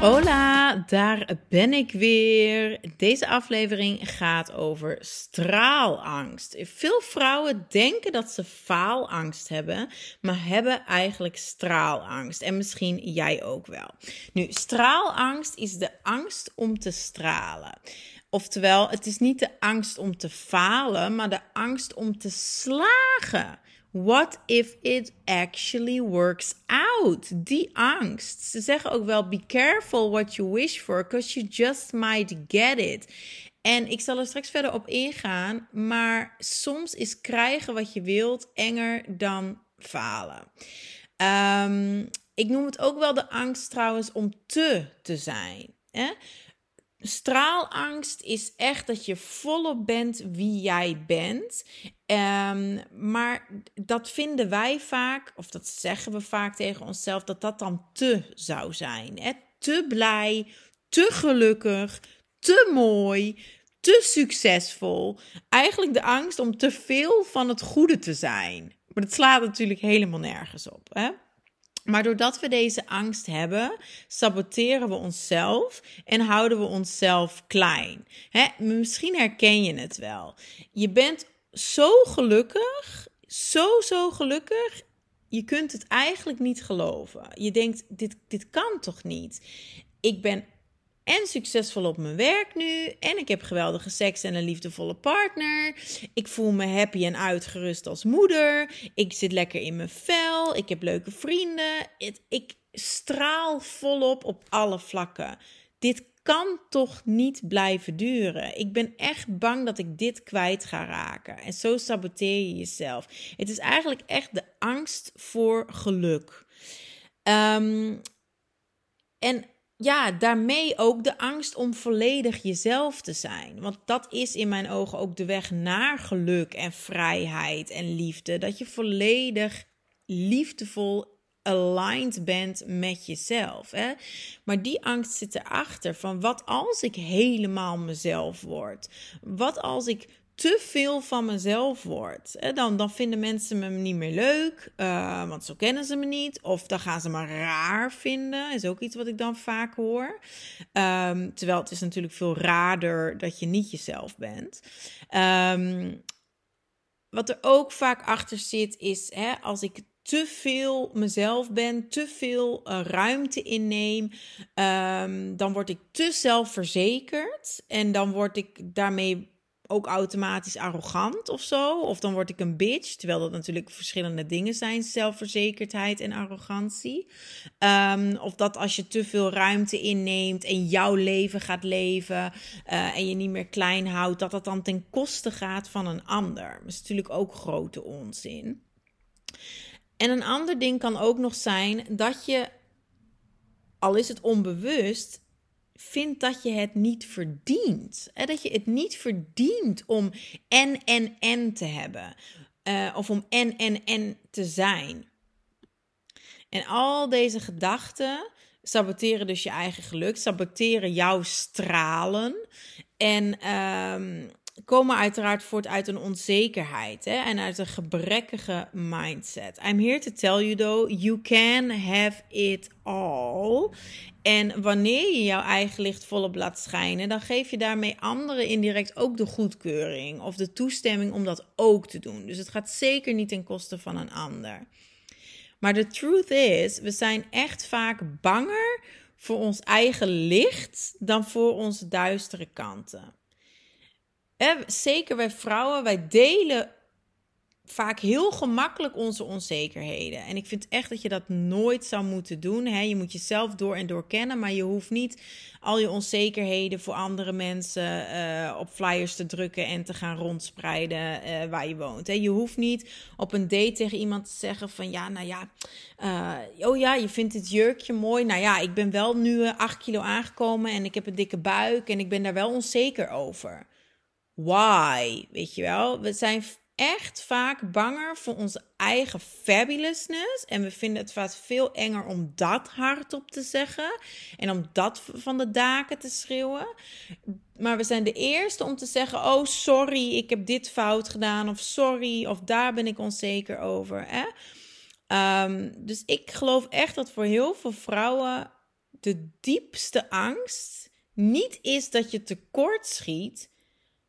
Hola, daar ben ik weer. Deze aflevering gaat over straalangst. Veel vrouwen denken dat ze faalangst hebben, maar hebben eigenlijk straalangst. En misschien jij ook wel. Nu, straalangst is de angst om te stralen. Oftewel, het is niet de angst om te falen, maar de angst om te slagen. What if it actually works out? Die angst. Ze zeggen ook wel: be careful what you wish for, because you just might get it. En ik zal er straks verder op ingaan, maar soms is krijgen wat je wilt enger dan falen. Um, ik noem het ook wel de angst trouwens om te te zijn. Straalangst is echt dat je volop bent wie jij bent. Um, maar dat vinden wij vaak, of dat zeggen we vaak tegen onszelf, dat dat dan te zou zijn. Hè? Te blij, te gelukkig, te mooi, te succesvol. Eigenlijk de angst om te veel van het goede te zijn. Maar dat slaat natuurlijk helemaal nergens op. Hè? Maar doordat we deze angst hebben, saboteren we onszelf en houden we onszelf klein. Misschien herken je het wel. Je bent zo gelukkig, zo, zo gelukkig. Je kunt het eigenlijk niet geloven. Je denkt, dit, dit kan toch niet? Ik ben en succesvol op mijn werk nu. En ik heb geweldige seks en een liefdevolle partner. Ik voel me happy en uitgerust als moeder. Ik zit lekker in mijn vel. Ik heb leuke vrienden. ik straal volop op alle vlakken. Dit kan toch niet blijven duren. Ik ben echt bang dat ik dit kwijt ga raken. En zo saboteer je jezelf. Het is eigenlijk echt de angst voor geluk. Um, en ja, daarmee ook de angst om volledig jezelf te zijn. Want dat is in mijn ogen ook de weg naar geluk en vrijheid en liefde. Dat je volledig liefdevol aligned bent met jezelf. Hè? Maar die angst zit erachter van wat als ik helemaal mezelf word? Wat als ik te veel van mezelf word, dan, dan vinden mensen me niet meer leuk, uh, want zo kennen ze me niet. Of dan gaan ze me raar vinden, is ook iets wat ik dan vaak hoor. Um, terwijl het is natuurlijk veel raarder dat je niet jezelf bent. Um, wat er ook vaak achter zit, is hè, als ik te veel mezelf ben, te veel uh, ruimte inneem, um, dan word ik te zelfverzekerd en dan word ik daarmee ook automatisch arrogant of zo. Of dan word ik een bitch. Terwijl dat natuurlijk verschillende dingen zijn: zelfverzekerdheid en arrogantie. Um, of dat als je te veel ruimte inneemt en jouw leven gaat leven. Uh, en je niet meer klein houdt, dat dat dan ten koste gaat van een ander. Dat is natuurlijk ook grote onzin. En een ander ding kan ook nog zijn dat je, al is het onbewust, vindt dat je het niet verdient. Dat je het niet verdient om en, en, en te hebben. Uh, of om en, en, en te zijn. En al deze gedachten saboteren dus je eigen geluk, saboteren jouw stralen. En um, komen uiteraard voort uit een onzekerheid hè, en uit een gebrekkige mindset. I'm here to tell you though, you can have it all. En wanneer je jouw eigen licht volop laat schijnen, dan geef je daarmee anderen indirect ook de goedkeuring of de toestemming om dat ook te doen. Dus het gaat zeker niet ten koste van een ander. Maar de truth is, we zijn echt vaak banger voor ons eigen licht dan voor onze duistere kanten zeker wij vrouwen, wij delen vaak heel gemakkelijk onze onzekerheden. En ik vind echt dat je dat nooit zou moeten doen. Hè? Je moet jezelf door en door kennen, maar je hoeft niet al je onzekerheden voor andere mensen uh, op flyers te drukken en te gaan rondspreiden uh, waar je woont. Hè? Je hoeft niet op een date tegen iemand te zeggen van ja, nou ja, uh, oh ja, je vindt dit jurkje mooi. Nou ja, ik ben wel nu 8 kilo aangekomen en ik heb een dikke buik en ik ben daar wel onzeker over. Why, weet je wel? We zijn echt vaak banger voor onze eigen fabulousness. En we vinden het vaak veel enger om dat hardop te zeggen. En om dat van de daken te schreeuwen. Maar we zijn de eerste om te zeggen: Oh, sorry, ik heb dit fout gedaan. Of sorry, of daar ben ik onzeker over. Hè? Ehm, dus ik geloof echt dat voor heel veel vrouwen de diepste angst niet is dat je tekort schiet,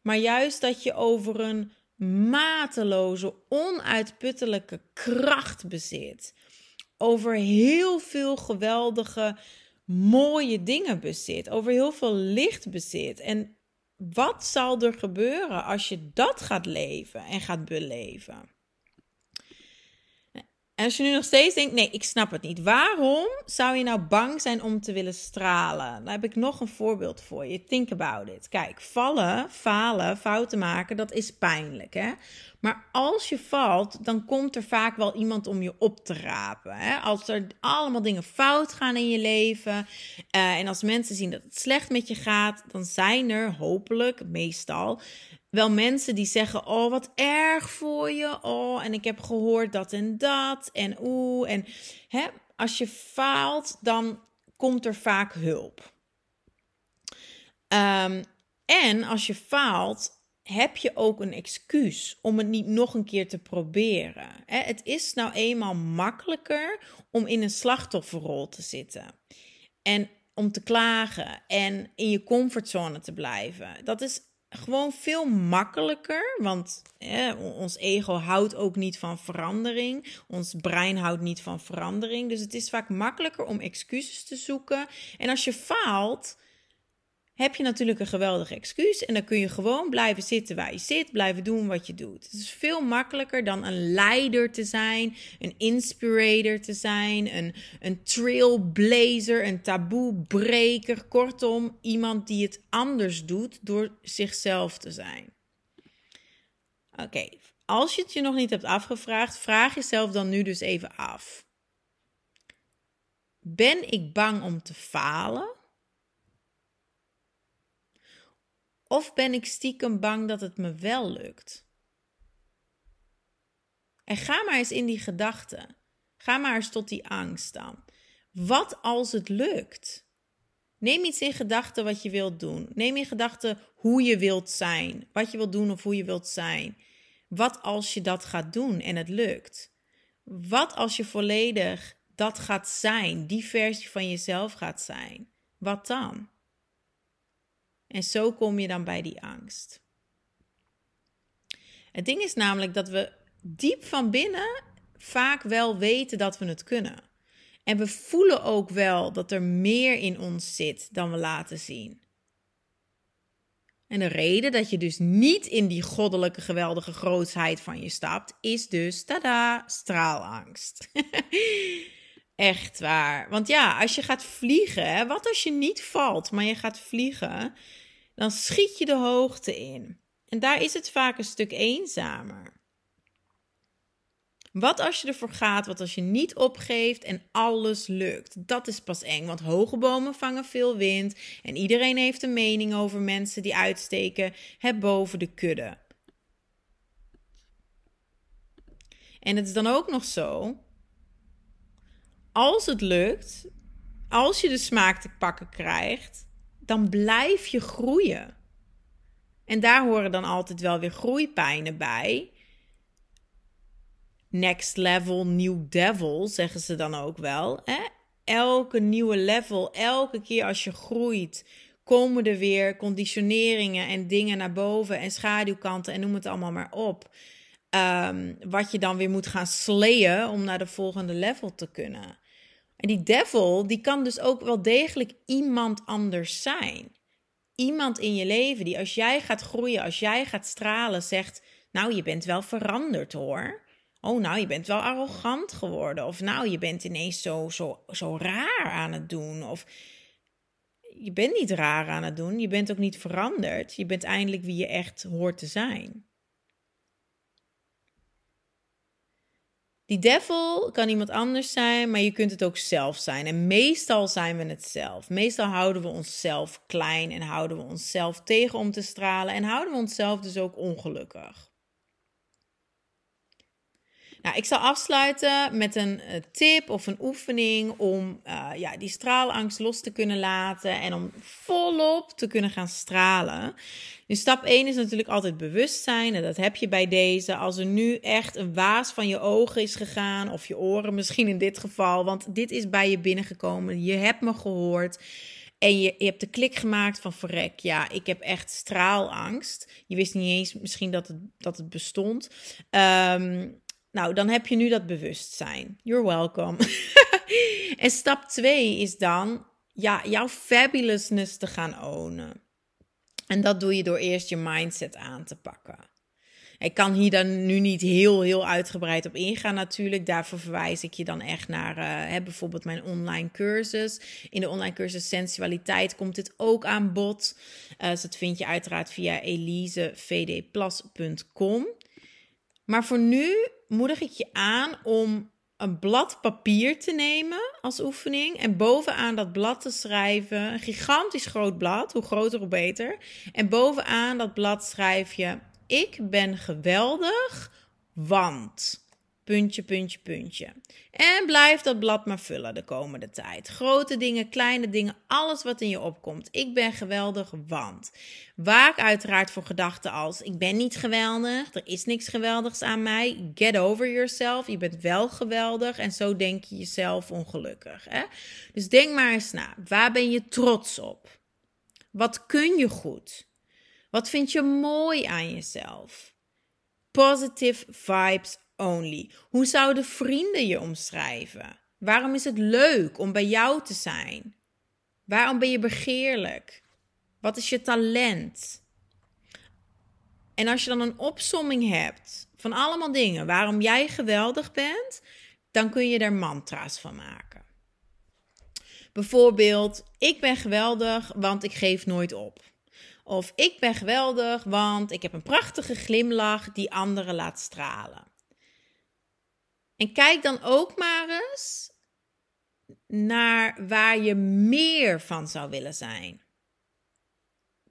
maar juist dat je over een mateloze, onuitputtelijke kracht bezit. Over heel veel geweldige, mooie dingen bezit. Over heel veel licht bezit. En wat zal er gebeuren als je dat gaat leven en gaat beleven? En als je nu nog steeds denkt, nee, ik snap het niet. Waarom zou je nou bang zijn om te willen stralen? Dan heb ik nog een voorbeeld voor je. Think about it. Kijk, vallen, falen, fouten maken, dat is pijnlijk, hè? Maar als je valt, dan komt er vaak wel iemand om je op te rapen. Hè? Als er allemaal dingen fout gaan in je leven uh, en als mensen zien dat het slecht met je gaat, dan zijn er hopelijk meestal wel mensen die zeggen: Oh, wat erg voor je. Oh, en ik heb gehoord dat en dat. En oeh. En hè, als je faalt, dan komt er vaak hulp. Um, en als je faalt, heb je ook een excuus om het niet nog een keer te proberen. Het is nou eenmaal makkelijker om in een slachtofferrol te zitten. En om te klagen en in je comfortzone te blijven. Dat is gewoon veel makkelijker. Want ons ego houdt ook niet van verandering. Ons brein houdt niet van verandering. Dus het is vaak makkelijker om excuses te zoeken. En als je faalt, heb je natuurlijk een geweldig excuus. En dan kun je gewoon blijven zitten waar je zit, blijven doen wat je doet. Het is veel makkelijker dan een leider te zijn, een inspirator te zijn, een, een trailblazer, een taboebreker. Kortom, iemand die het anders doet door zichzelf te zijn. Oké, als je het je nog niet hebt afgevraagd, vraag jezelf dan nu dus even af. Ben ik bang om te falen? Of ben ik stiekem bang dat het me wel lukt? En ga maar eens in die gedachten. Ga maar eens tot die angst dan. Wat als het lukt? Neem iets in gedachten wat je wilt doen. Neem in gedachten hoe je wilt zijn. Wat je wilt doen of hoe je wilt zijn. Wat als je dat gaat doen en het lukt? Wat als je volledig dat gaat zijn, die versie van jezelf gaat zijn? Wat dan? En zo kom je dan bij die angst. Het ding is namelijk dat we diep van binnen vaak wel weten dat we het kunnen. En we voelen ook wel dat er meer in ons zit dan we laten zien. En de reden dat je dus niet in die goddelijke geweldige grootsheid van je stapt, is dus, tada, straalangst. Echt waar. Want ja, als je gaat vliegen, wat als je niet valt, maar je gaat vliegen, dan schiet je de hoogte in. En daar is het vaak een stuk eenzamer. Wat als je ervoor gaat, wat als je niet opgeeft en alles lukt? Dat is pas eng, want hoge bomen vangen veel wind en iedereen heeft een mening over mensen die uitsteken het boven de kudde. En het is dan ook nog zo, als het lukt, als je de smaak te pakken krijgt, dan blijf je groeien. En daar horen dan altijd wel weer groeipijnen bij. Next level, new devil, zeggen ze dan ook wel. Hè? Elke nieuwe level, elke keer als je groeit, komen er weer conditioneringen en dingen naar boven en schaduwkanten en noem het allemaal maar op. Ehm, wat je dan weer moet gaan slayen om naar de volgende level te kunnen. En die devil, die kan dus ook wel degelijk iemand anders zijn. Iemand in je leven die als jij gaat groeien, als jij gaat stralen, zegt: Nou, je bent wel veranderd hoor. Oh, nou, je bent wel arrogant geworden. Of nou, je bent ineens zo, zo, zo raar aan het doen. Of je bent niet raar aan het doen. Je bent ook niet veranderd. Je bent eindelijk wie je echt hoort te zijn. Die devil kan iemand anders zijn, maar je kunt het ook zelf zijn. En meestal zijn we het zelf. Meestal houden we onszelf klein en houden we onszelf tegen om te stralen en houden we onszelf dus ook ongelukkig. Nou, ik zal afsluiten met een eh, tip of een oefening om uh, ja, die straalangst los te kunnen laten en om volop te kunnen gaan stralen. Dus stap 1 is natuurlijk altijd bewustzijn. En dat heb je bij deze. Als er nu echt een waas van je ogen is gegaan, of je oren misschien in dit geval, want dit is bij je binnengekomen. Je hebt me gehoord. En je, je, hebt de klik gemaakt van verrek, ja, ik heb echt straalangst. Je wist niet eens misschien dat het, dat het bestond. Um, nou, dan heb je nu dat bewustzijn. You're welcome. en stap 2 is dan ja, jouw fabulousness te gaan ownen. En dat doe je door eerst je mindset aan te pakken. Ik kan hier dan nu niet heel, heel uitgebreid op ingaan natuurlijk. Daarvoor verwijs ik je dan echt naar uh, bijvoorbeeld mijn online cursus. In de online cursus Sensualiteit komt dit ook aan bod. Uh, dus dat vind je uiteraard via elisevdplas.com. Maar voor nu moedig ik je aan om een blad papier te nemen als oefening en bovenaan dat blad te schrijven, een gigantisch groot blad, hoe groter hoe beter. En bovenaan dat blad schrijf je: Ik ben geweldig, want puntje, puntje, puntje. En blijf dat blad maar vullen de komende tijd. Grote dingen, kleine dingen, alles wat in je opkomt. Ik ben geweldig, want. Waak uiteraard voor gedachten als: ik ben niet geweldig, er is niks geweldigs aan mij. Get over yourself, je bent wel geweldig en zo denk je jezelf ongelukkig. Hè? Dus denk maar eens na, waar ben je trots op? Wat kun je goed? Wat vind je mooi aan jezelf? Positive vibes only? Hoe zouden vrienden je omschrijven? Waarom is het leuk om bij jou te zijn? Waarom ben je begeerlijk? Wat is je talent? En als je dan een opsomming hebt van allemaal dingen waarom jij geweldig bent, dan kun je er mantra's van maken. Bijvoorbeeld, ik ben geweldig, want ik geef nooit op. Of ik ben geweldig, want ik heb een prachtige glimlach die anderen laat stralen. En kijk dan ook maar eens naar waar je meer van zou willen zijn.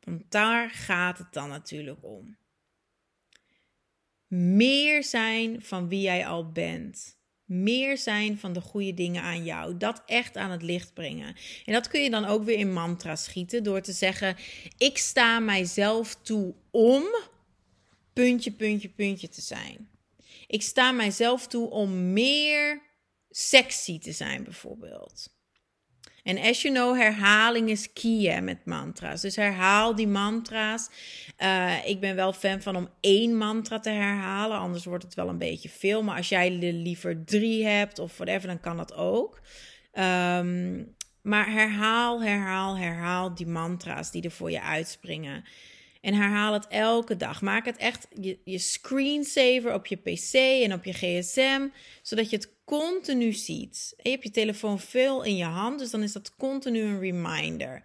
Want daar gaat het dan natuurlijk om. Meer zijn van wie jij al bent. Meer zijn van de goede dingen aan jou. Dat echt aan het licht brengen. En dat kun je dan ook weer in mantra schieten door te zeggen: Ik sta mijzelf toe om puntje, puntje, puntje te zijn. Ik sta mijzelf toe om meer sexy te zijn, bijvoorbeeld. En as you know, herhaling is key met mantra's. Dus herhaal die mantra's. Uh, ik ben wel fan van om één mantra te herhalen, anders wordt het wel een beetje veel. Maar als jij er liever drie hebt of whatever, dan kan dat ook. Um, maar herhaal, herhaal, herhaal die mantra's die er voor je uitspringen. En herhaal het elke dag. Maak het echt je, screensaver op je PC en op je gsm, zodat je het continu ziet. En je hebt je telefoon veel in je hand, dus dan is dat continu een reminder.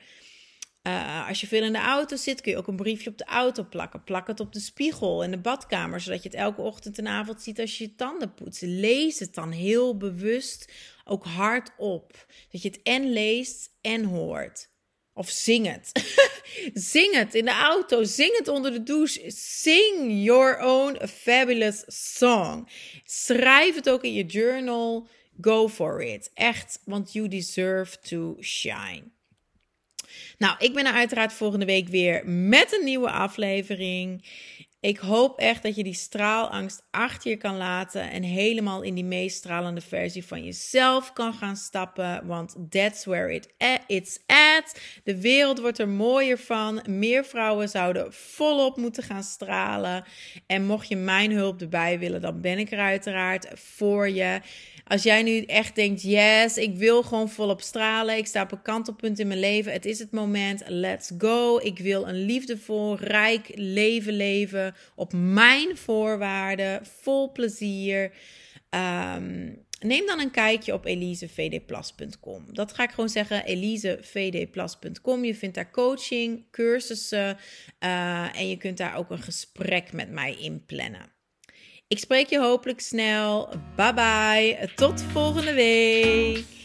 Uh, als je veel in de auto zit, kun je ook een briefje op de auto plakken. Plak het op de spiegel in de badkamer, zodat je het elke ochtend en avond ziet als je je tanden poetst. Lees het dan heel bewust, ook hardop. Dat je het en leest en hoort. Of zing het. zing het in de auto. Zing het onder de douche. Sing your own fabulous song. Schrijf het ook in je journal. Go for it. Echt, want you deserve to shine. Nou, ik ben er uiteraard volgende week weer met een nieuwe aflevering. Ik hoop echt dat je die straalangst achter je kan laten en helemaal in die meest stralende versie van jezelf kan gaan stappen. Want that's where it it's at. De wereld wordt er mooier van. Meer vrouwen zouden volop moeten gaan stralen. En mocht je mijn hulp erbij willen, dan ben ik er uiteraard voor je. Als jij nu echt denkt, yes, ik wil gewoon volop stralen. Ik sta op een kantelpunt in mijn leven. Het is het moment. Let's go. Ik wil een liefdevol, rijk leven leven. Op mijn voorwaarden. Vol plezier. Um, neem dan een kijkje op elisevdplas.com. Dat ga ik gewoon zeggen, elisevdplas.com. Je vindt daar coaching, cursussen uh, en je kunt daar ook een gesprek met mij inplannen. Ik spreek je hopelijk snel. Bye bye. Tot volgende week.